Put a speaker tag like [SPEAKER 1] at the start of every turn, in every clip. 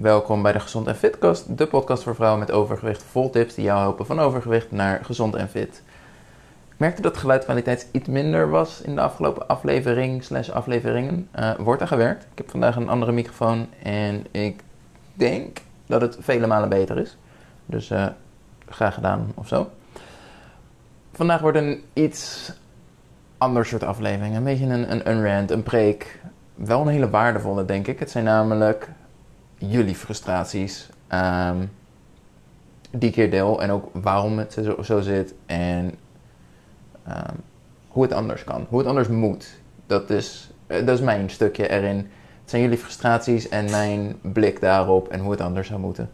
[SPEAKER 1] Welkom bij de Gezond en Fitcast, de podcast voor vrouwen met overgewicht. Vol tips die jou helpen van overgewicht naar gezond en fit. Ik merkte dat de geluidskwaliteit iets minder was in de afgelopen aflevering slash afleveringen. Uh, wordt er gewerkt. Ik heb vandaag een andere microfoon en ik denk dat het vele malen beter is. Dus uh, graag gedaan of zo. Vandaag wordt een iets ander soort aflevering. Een beetje een, een, een een preek. Wel een hele waardevolle, denk ik. Het zijn namelijk jullie frustraties um, die ik hier deel. En ook waarom het zo, zit. En um, hoe het anders kan. Hoe het anders moet. Dat is, dat is mijn stukje erin. Het zijn jullie frustraties en mijn blik daarop en hoe het anders zou moeten.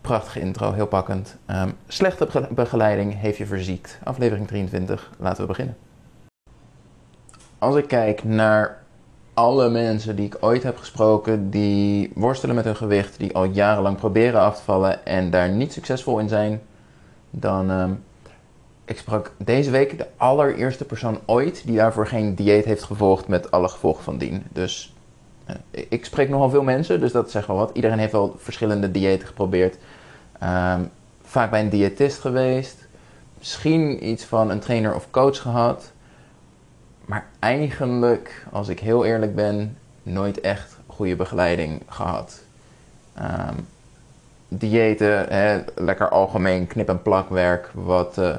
[SPEAKER 1] Prachtige intro, heel pakkend. Um, slechte begeleiding heeft je verziekt. Aflevering 23, laten we beginnen. Als ik kijk naar alle mensen die ik ooit heb gesproken, die worstelen met hun gewicht, die al jarenlang proberen af te vallen en daar niet succesvol in zijn, dan. Um, ik sprak deze week de allereerste persoon ooit die daarvoor geen dieet heeft gevolgd met alle gevolgen van dien. Dus uh, ik spreek nogal veel mensen, dus dat zegt wel wat. Iedereen heeft wel verschillende diëten geprobeerd. Um, vaak bij een diëtist geweest. Misschien iets van een trainer of coach gehad. Maar eigenlijk, als ik heel eerlijk ben, nooit echt goede begeleiding gehad. Um, diëten, hè, lekker algemeen knip- en plakwerk, wat uh,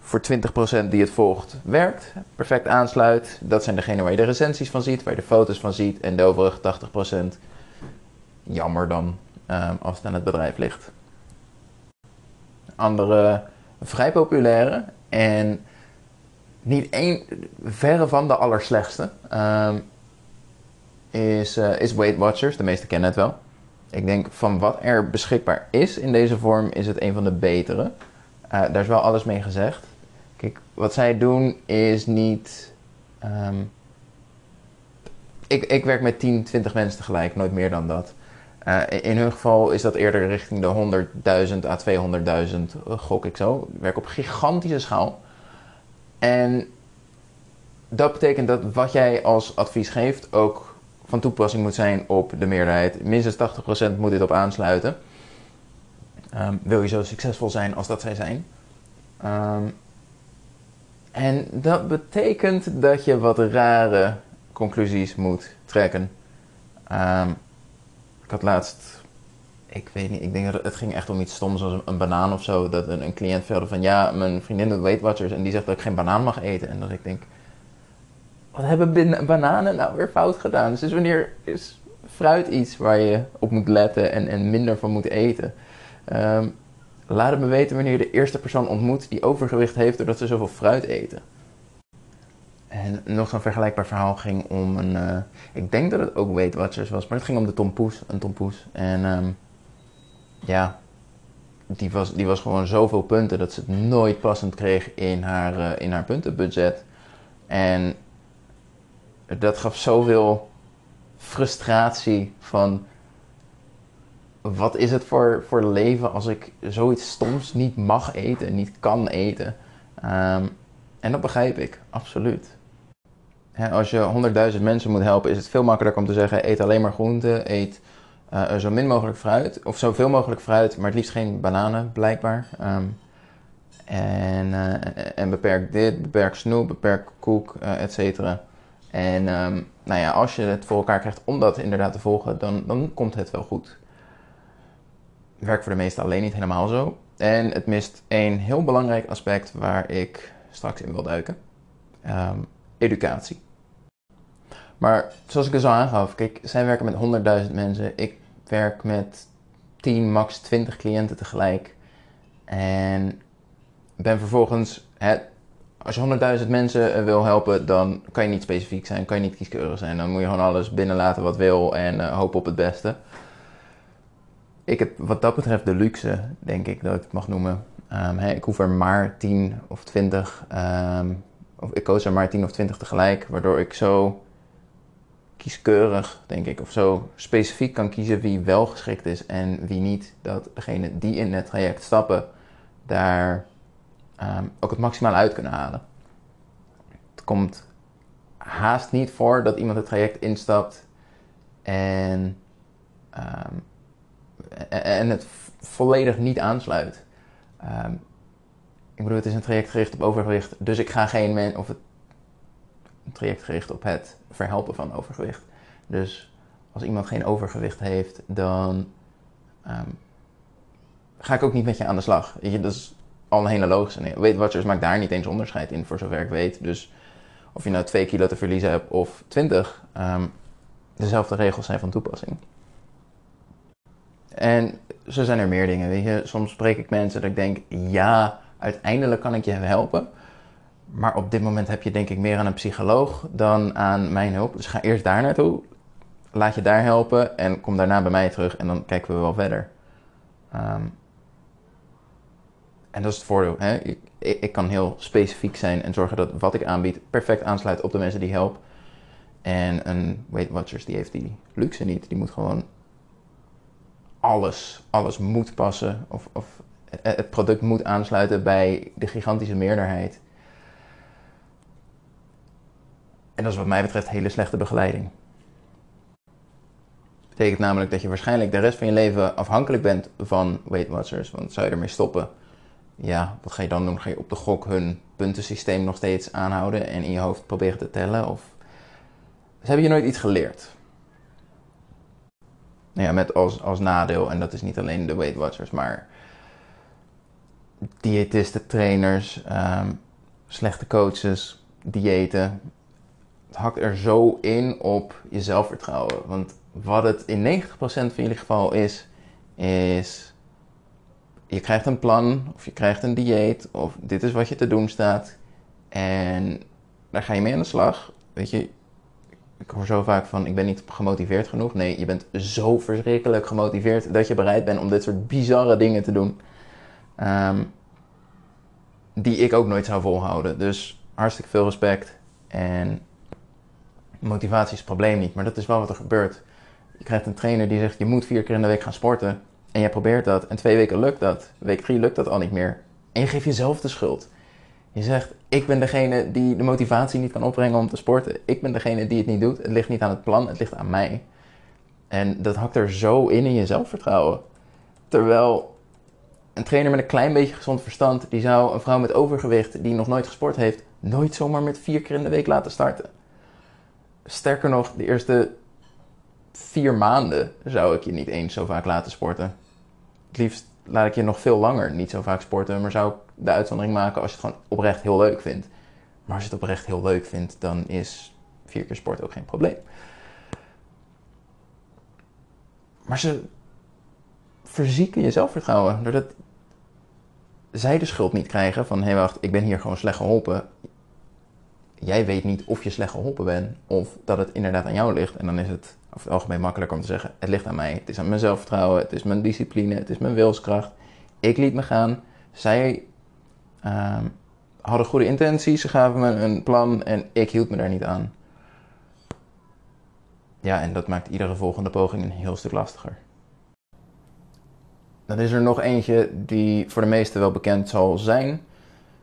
[SPEAKER 1] voor 20% die het volgt werkt, perfect aansluit. Dat zijn degenen waar je de recensies van ziet, waar je de foto's van ziet. En de overige 80% jammer dan um, als het aan het bedrijf ligt. Andere vrij populaire en niet één, verre van de allerslechtste, um, is, uh, is Weight Watchers. De meesten kennen het wel. Ik denk van wat er beschikbaar is in deze vorm, is het een van de betere. Uh, daar is wel alles mee gezegd. Kijk, wat zij doen is niet. Um, ik, ik werk met 10, 20 mensen tegelijk, nooit meer dan dat. Uh, in hun geval is dat eerder richting de 100.000 à 200.000, gok ik zo. Ik werk op gigantische schaal. En dat betekent dat wat jij als advies geeft ook van toepassing moet zijn op de meerderheid. Minstens 80% moet dit op aansluiten. Um, wil je zo succesvol zijn als dat zij zijn. Um, en dat betekent dat je wat rare conclusies moet trekken. Um, ik had laatst, ik weet niet, ik denk dat het ging echt om iets stoms zoals een, banaan of zo. Dat een, een cliënt vertelde van ja, mijn vriendin doet Weight Watchers en die zegt dat ik geen banaan mag eten. En dat ik denk, wat hebben bananen nou weer fout gedaan? Dus wanneer is fruit iets waar je op moet letten en, en minder van moet eten? Um, laat het me weten wanneer je de eerste persoon ontmoet die overgewicht heeft doordat ze zoveel fruit eten. En nog zo'n vergelijkbaar verhaal ging om een. Uh, ik denk dat het ook Weight Watchers was, maar het ging om de tompoes. Een tompoes. En um, ja, die was, die was gewoon zoveel punten dat ze het nooit passend kreeg in haar, uh, in haar puntenbudget. En dat gaf zoveel frustratie van. Wat is het voor, voor leven als ik zoiets stoms niet mag eten, niet kan eten? Um, en dat begrijp ik, absoluut. als je 100.000 mensen moet helpen, is het veel makkelijker om te zeggen: eet alleen maar groenten, eet uh, zo min mogelijk fruit, of zoveel mogelijk fruit, maar het liefst geen bananen, blijkbaar. Um, en, uh, en beperk dit, beperk snoep, beperk koek, uh, et cetera. En um, nou ja, als je het voor elkaar krijgt om dat inderdaad te volgen, dan, dan komt het wel goed. Het werkt voor de meesten alleen niet helemaal zo. En het mist één heel belangrijk aspect waar ik straks in wil duiken. Um, educatie. Maar zoals ik er zo aangaf, kijk, zij werken met 100.000 mensen. Ik werk met 10, max 20 cliënten tegelijk. En ben vervolgens, hè, als je 100.000 mensen wil helpen, dan kan je niet specifiek zijn, kan je niet kieskeurig zijn. Dan moet je gewoon alles binnenlaten wat wil en uh, hopen op het beste. Ik heb wat dat betreft de luxe, denk ik, dat ik het mag noemen. Um, hè, ik hoef er maar 10 of 20, um, of ik koos er maar 10 of 20 tegelijk, waardoor ik zo kieskeurig, denk ik, of zo specifiek kan kiezen wie wel geschikt is en wie niet. Dat degene die in het traject stappen, daar um, ook het maximaal uit kunnen halen. Het komt haast niet voor dat iemand het traject instapt en ehm, en het volledig niet aansluit. Um, ik bedoel, het is een traject gericht op overgewicht, dus ik ga geen men of een traject gericht op het verhelpen van overgewicht. Dus als iemand geen overgewicht heeft, dan ehm, ga ik ook niet met je aan de slag. Je, dat is al een hele logische. Nee, Weight Watchers maakt daar niet eens onderscheid in, voor zover ik weet. Dus of je nou 2 kilo te verliezen hebt of 20, um, dezelfde regels zijn van toepassing. En zo zijn er meer dingen. Soms spreek ik mensen dat ik denk, ja, uiteindelijk kan ik je helpen. Maar op dit moment heb je denk ik meer aan een psycholoog dan aan mijn hulp. Dus ga eerst daar naartoe. Laat je daar helpen en kom daarna bij mij terug en dan kijken we wel verder. Um, en dat is het voordeel. Hè? Ik, ik, kan heel specifiek zijn en zorgen dat wat ik aanbied perfect aansluit op de mensen die help. En een Weight Watchers die heeft die luxe niet. Die moet gewoon alles, alles moet passen. Of, of het product moet aansluiten bij de gigantische meerderheid. En dat is wat mij betreft hele slechte begeleiding. Betekent namelijk dat je waarschijnlijk de rest van je leven afhankelijk bent van Weight Watchers. Want zou je ermee stoppen, ja, wat ga je dan doen? Ga je op de gok hun puntensysteem nog steeds aanhouden en in je hoofd proberen te tellen? Of dus hebben je nooit iets geleerd? Nou ja, met als, als nadeel, en dat is niet alleen de Weight Watchers, maar diëtisten, trainers, um, slechte coaches, diëten. Hakt er zo in op je zelfvertrouwen. Want wat het in 90% van jullie geval is, is je krijgt een plan of je krijgt een dieet of dit is wat je te doen staat. En daar ga je mee aan de slag. Weet je, ik hoor zo vaak van ik ben niet gemotiveerd genoeg. Nee, je bent zo verschrikkelijk gemotiveerd dat je bereid bent om dit soort bizarre dingen te doen. Um, die ik ook nooit zou volhouden. Dus hartstikke veel respect. En motivatie is het probleem niet, maar dat is wel wat er gebeurt. Je krijgt een trainer die zegt je moet vier keer in de week gaan sporten. En jij probeert dat en twee weken lukt dat. Week drie lukt dat al niet meer. En je geeft jezelf de schuld. Je zegt, ik ben degene die de motivatie niet kan opbrengen om te sporten. Ik ben degene die het niet doet. Het ligt niet aan het plan, het ligt aan mij. En dat hakt er zo in in je zelfvertrouwen. Terwijl een trainer met een klein beetje gezond verstand, die zou een vrouw met overgewicht die nog nooit gesport heeft, nooit zomaar met vier keer in de week laten starten. Sterker nog, de eerste vier maanden zou ik je niet eens zo vaak laten sporten. Het liefst laat ik je nog veel langer niet zo vaak sporten, maar zou ik de uitzondering maken als je het gewoon oprecht heel leuk vindt. Maar als je het oprecht heel leuk vindt, dan is vier keer sport ook geen probleem. Maar ze verzieken je zelfvertrouwen. Doordat zij de schuld niet krijgen van... hé hey, wacht, ik ben hier gewoon slecht geholpen. Jij weet niet of je slecht geholpen bent... of dat het inderdaad aan jou ligt. En dan is het over het algemeen makkelijker om te zeggen... het ligt aan mij, het is aan mijn zelfvertrouwen... het is mijn discipline, het is mijn wilskracht. Ik liet me gaan. Zij uh, hadden goede intenties, ze gaven me een plan... en ik hield me daar niet aan. Ja, en dat maakt iedere volgende poging een heel stuk lastiger. Dan is er nog eentje die voor de meesten wel bekend zal zijn.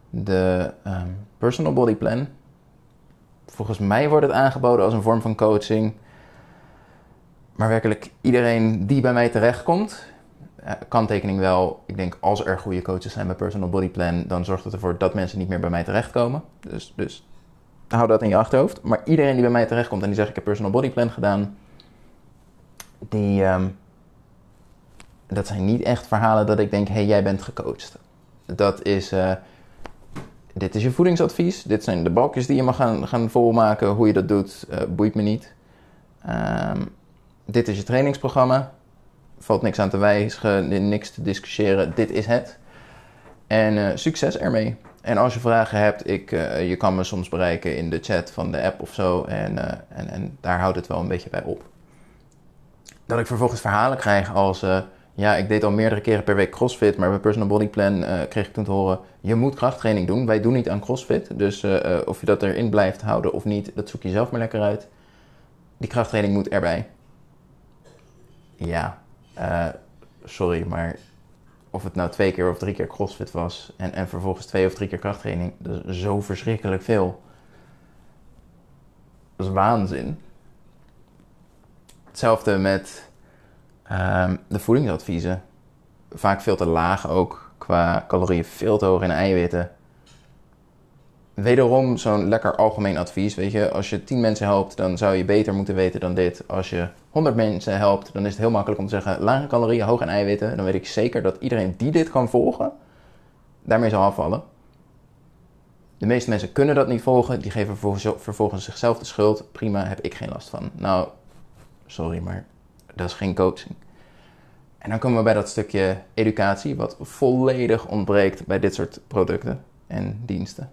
[SPEAKER 1] De um, Personal Body Plan. Volgens mij wordt het aangeboden als een vorm van coaching. Maar werkelijk iedereen die bij mij terechtkomt, uh, kanttekening wel, ik denk als er goede coaches zijn bij Personal Body Plan, dan zorgt het ervoor dat mensen niet meer bij mij terechtkomen. Dus, dus hou dat in je achterhoofd. Maar iedereen die bij mij terechtkomt en die zegt ik heb Personal Body Plan gedaan, die, um, dat zijn niet echt verhalen dat ik denk, hé, hey, jij bent gecoacht. Dat is, uh, dit is je voedingsadvies. Dit zijn de balkjes die je mag gaan, gaan volmaken. Hoe je dat doet, uh, boeit me niet. Um, dit is je trainingsprogramma. Valt niks aan te wijzigen, niks te discussiëren. Dit is het. En uh, succes ermee. En als je vragen hebt, ik, je kan me soms bereiken in de chat van de app of zo. En, en, en daar houdt het wel een beetje bij op. Dat ik vervolgens verhalen krijg als ja, ik deed al meerdere keren per week CrossFit, maar bij Personal Body Plan uh, kreeg ik toen te horen: je moet krachttraining doen. Wij doen niet aan CrossFit, dus uh, of je dat erin blijft houden of niet, dat zoek je zelf maar lekker uit. Die krachttraining moet erbij. Ja, sorry, maar of het nou twee keer of drie keer CrossFit was en, en vervolgens twee of drie keer krachttraining, dat is zo verschrikkelijk veel. Dat is waanzin. Hetzelfde met Ehm, de voedingsadviezen, vaak veel te laag ook, qua calorieën veel te hoog in eiwitten. Wederom zo'n lekker algemeen advies, weet je, als je 10 mensen helpt, dan zou je beter moeten weten dan dit. Als je 100 mensen helpt, dan is het heel makkelijk om te zeggen, lage calorieën, hoog in eiwitten. Dan weet ik zeker dat iedereen die dit kan volgen, daarmee zal afvallen. De meeste mensen kunnen dat niet volgen. Die geven vervolgens zichzelf de schuld. Prima, heb ik geen last van. Nou, sorry, maar dat is geen coaching. En dan komen we bij dat stukje educatie, wat volledig ontbreekt bij dit soort producten en diensten.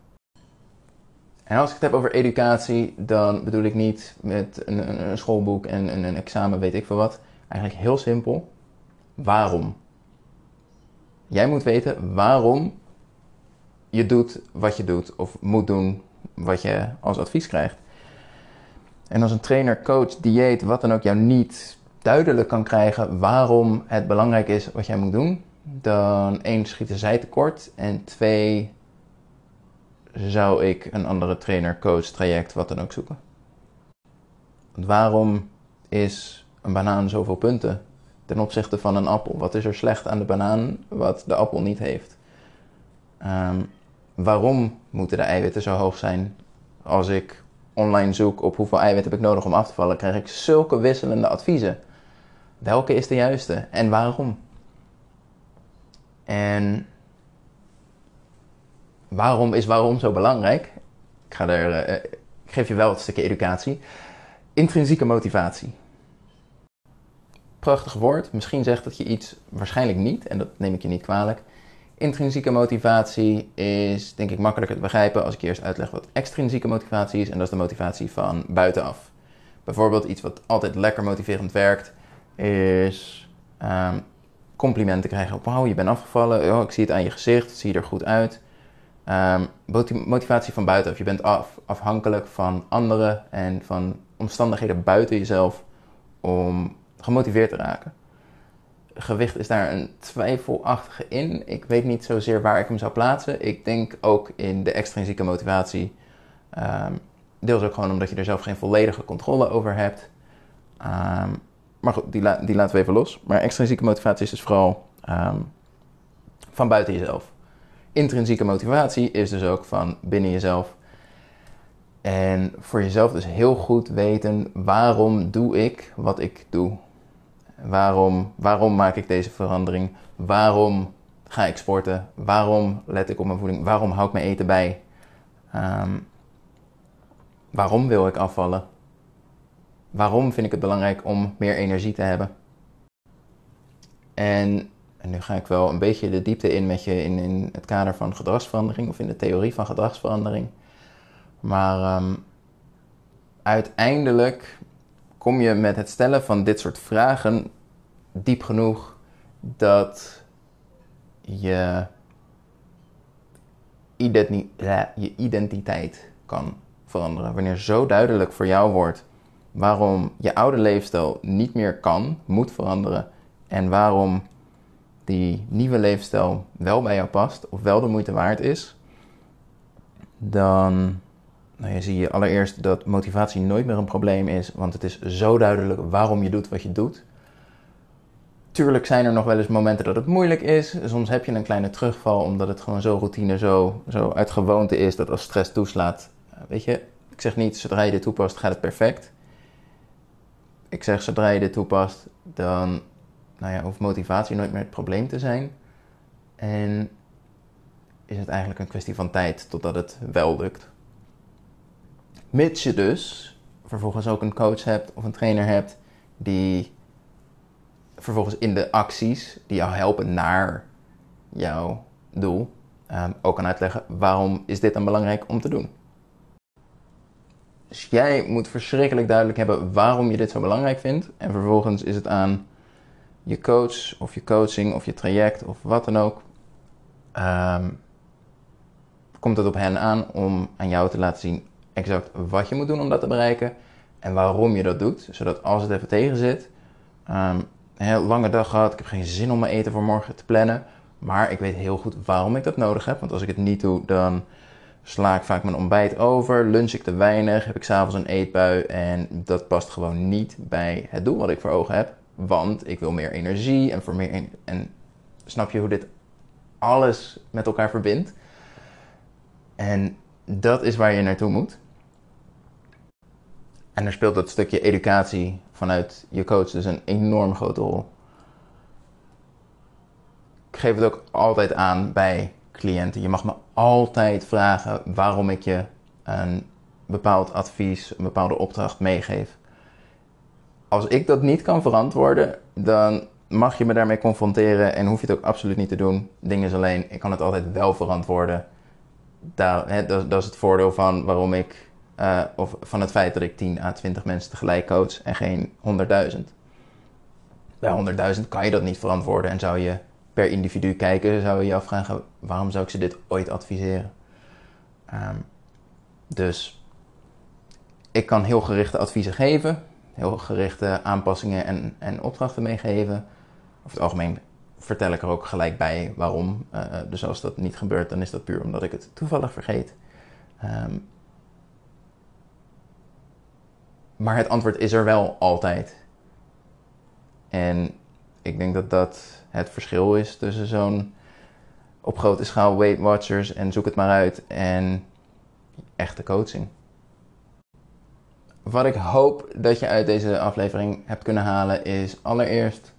[SPEAKER 1] En als ik het heb over educatie, dan bedoel ik niet met een, een, schoolboek en een, een examen, weet ik veel wat. Eigenlijk heel simpel. Waarom? Jij moet weten waarom je doet wat je doet of moet doen wat je als advies krijgt. En als een trainer, coach, dieet, wat dan ook jou niet duidelijk kan krijgen waarom het belangrijk is wat jij moet doen, dan één schieten zij tekort en twee zou ik een andere trainer, coach, traject, wat dan ook zoeken. Want waarom is een banaan zoveel punten ten opzichte van een appel? Wat is er slecht aan de banaan wat de appel niet heeft? Um, waarom moeten de eiwitten zo hoog zijn? Als ik online zoek op hoeveel eiwitten heb ik nodig om af te vallen, krijg ik zulke wisselende adviezen. Welke is de juiste en waarom? En waarom is waarom zo belangrijk? Ik, ga er, uh, ik geef je wel het stukje educatie. Intrinsieke motivatie. Prachtig woord. Misschien zegt dat je iets waarschijnlijk niet, en dat neem ik je niet kwalijk. Intrinsieke motivatie is denk ik makkelijker te begrijpen als ik eerst uitleg wat extrinsieke motivatie is. En dat is de motivatie van buitenaf. Bijvoorbeeld iets wat altijd lekker motiverend werkt, is um, complimenten krijgen. Wauw, je bent afgevallen. Oh, ik zie het aan je gezicht. Het ziet er goed uit. Um, motivatie van buitenaf. Je bent af, afhankelijk van anderen en van omstandigheden buiten jezelf om gemotiveerd te raken gewicht is daar een twijfelachtige in. Ik weet niet zozeer waar ik hem zou plaatsen. Ik denk ook in de extrinsieke motivatie. Um, deels ook gewoon omdat je er zelf geen volledige controle over hebt. Um, maar goed, die, die, laten we even los. Maar extrinsieke motivatie is dus vooral um, van buiten jezelf. Intrinsieke motivatie is dus ook van binnen jezelf. En voor jezelf dus heel goed weten waarom doe ik wat ik doe. Waarom, waarom maak ik deze verandering? Waarom ga ik sporten? Waarom let ik op mijn voeding? Waarom hou ik mijn eten bij? Ehm, waarom wil ik afvallen? Waarom vind ik het belangrijk om meer energie te hebben? En, en nu ga ik wel een beetje de diepte in met je in, in het kader van gedragsverandering of in de theorie van gedragsverandering. Maar um, uiteindelijk kom je met het stellen van dit soort vragen diep genoeg dat je, je identiteit kan veranderen. Wanneer zo duidelijk voor jou wordt waarom je oude leefstijl niet meer kan, moet veranderen en waarom die nieuwe leefstijl wel bij jou past of wel de moeite waard is, dan nou, je zie je allereerst dat motivatie nooit meer een probleem is, want het is zo duidelijk waarom je doet wat je doet. Tuurlijk zijn er nog wel eens momenten dat het moeilijk is. Soms heb je een kleine terugval omdat het gewoon zo routine, zo, zo uit gewoonte is dat als stress toeslaat. Eh, weet je, ik zeg niet zodra je dit toepast gaat het perfect. Ik zeg zodra je dit toepast, dan nou ja, hoeft motivatie nooit meer het probleem te zijn. En is het eigenlijk een kwestie van tijd totdat het wel lukt. Mits je dus vervolgens ook een coach hebt of een trainer hebt die vervolgens in de acties die jou helpen naar jouw doel um, ook kan uitleggen waarom is dit dan belangrijk om te doen. Dus jij moet verschrikkelijk duidelijk hebben waarom je dit zo belangrijk vindt. En vervolgens is het aan je coach of je coaching of je traject of wat dan ook. Um, komt het op hen aan om aan jou te laten zien exact wat je moet doen om dat te bereiken en waarom je dat doet. Zodat als het even tegen zit, een heel lange dag gehad, ik heb geen zin om mijn eten voor morgen te plannen. Maar ik weet heel goed waarom ik dat nodig heb. Want als ik het niet doe, dan sla ik vaak mijn ontbijt over, lunch ik te weinig, heb ik s'avonds een eetbui en dat past gewoon niet bij het doel wat ik voor ogen heb. Want ik wil meer energie en voor meer. en snap je hoe dit alles met elkaar verbindt? En dat is waar je naartoe moet. En er speelt dat stukje educatie vanuit je coach dus een enorm grote rol. Ik geef het ook altijd aan bij cliënten. Je mag me altijd vragen waarom ik je een bepaald advies, een bepaalde opdracht meegeef. Als ik dat niet kan verantwoorden, dan mag je me daarmee confronteren en hoef je het ook absoluut niet te doen. Ding is alleen, ik kan het altijd wel verantwoorden. Daar, hè, dat, is het voordeel van waarom ik, uh, of van het feit dat ik 10 à 20 mensen tegelijk coach en geen 100.000. Bij 100.000 kan je dat niet verantwoorden en zou je per individu kijken, zou je je afvragen waarom zou ik ze dit ooit adviseren. Um, dus ik kan heel gerichte adviezen geven, heel gerichte aanpassingen en, en opdrachten meegeven. Over het algemeen vertel ik er ook gelijk bij waarom. Uh, dus als dat niet gebeurt, dan is dat puur omdat ik het toevallig vergeet. Um, maar het antwoord is er wel altijd. En ik denk dat dat het verschil is tussen zo'n op grote schaal Weight Watchers en zoek het maar uit en echte coaching. Wat ik hoop dat je uit deze aflevering hebt kunnen halen is allereerst,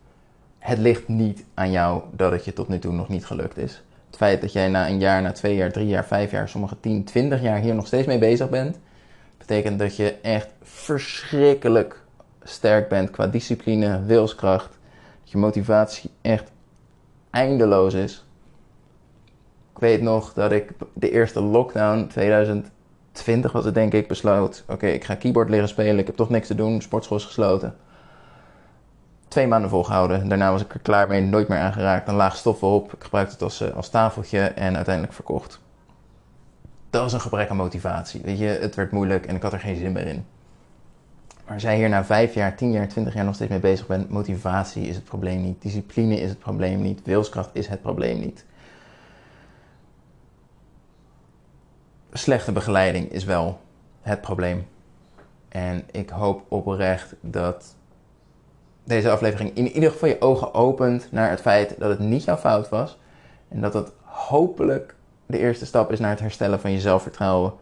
[SPEAKER 1] het ligt niet aan jou dat het je tot nu toe nog niet gelukt is. Het feit dat jij na een jaar, na twee jaar, drie jaar, vijf jaar, sommige 10, 20 jaar hier nog steeds mee bezig bent, betekent dat je echt verschrikkelijk sterk bent qua discipline, wilskracht. Dat je motivatie echt eindeloos is. Ik weet nog dat ik de eerste lockdown 2000 20 was het denk ik, besloot... oké, ik ga keyboard leren spelen, ik heb toch niks te doen, sportschool is gesloten. Twee maanden volgehouden, daarna was ik er klaar mee, nooit meer aangeraakt. Een laag stoffen op, ik gebruikte het als, eh, als tafeltje en uiteindelijk verkocht. Dat was een gebrek aan motivatie, weet je. Het werd moeilijk en ik had er geen zin meer in. Maar jij hier na vijf jaar, tien jaar, twintig jaar nog steeds mee bezig bent... motivatie is het probleem niet, discipline is het probleem niet, wilskracht is het probleem niet... slechte begeleiding is wel het probleem. En ik hoop oprecht dat deze aflevering in ieder geval je ogen opent naar het feit dat het niet jouw fout was. En dat het hopelijk de eerste stap is naar het herstellen van je zelfvertrouwen.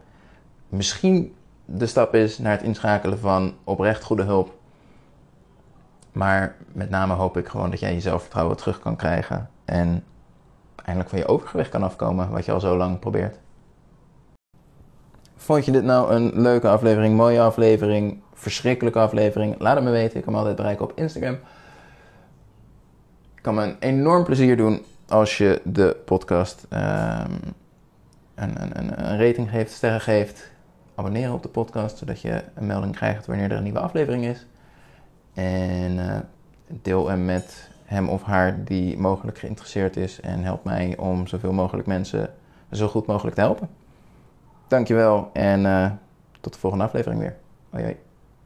[SPEAKER 1] Misschien de stap is naar het inschakelen van oprecht goede hulp. Maar met name hoop ik gewoon dat jij je zelfvertrouwen terug kan krijgen. En eindelijk van je overgewicht kan afkomen, wat je al zo lang probeert. Vond je dit nou een leuke aflevering, mooie aflevering, verschrikkelijke aflevering? Laat het me weten. Ik kan me altijd bereiken op Instagram. Ik kan me een enorm plezier doen als je de podcast um, een, een, een, rating geeft, sterren geeft. Abonneren op de podcast, zodat je een melding krijgt wanneer er een nieuwe aflevering is. En uh, deel hem met hem of haar die mogelijk geïnteresseerd is. En help mij om zoveel mogelijk mensen zo goed mogelijk te helpen. Dankjewel en uh, tot de volgende aflevering weer. Hoi hoi.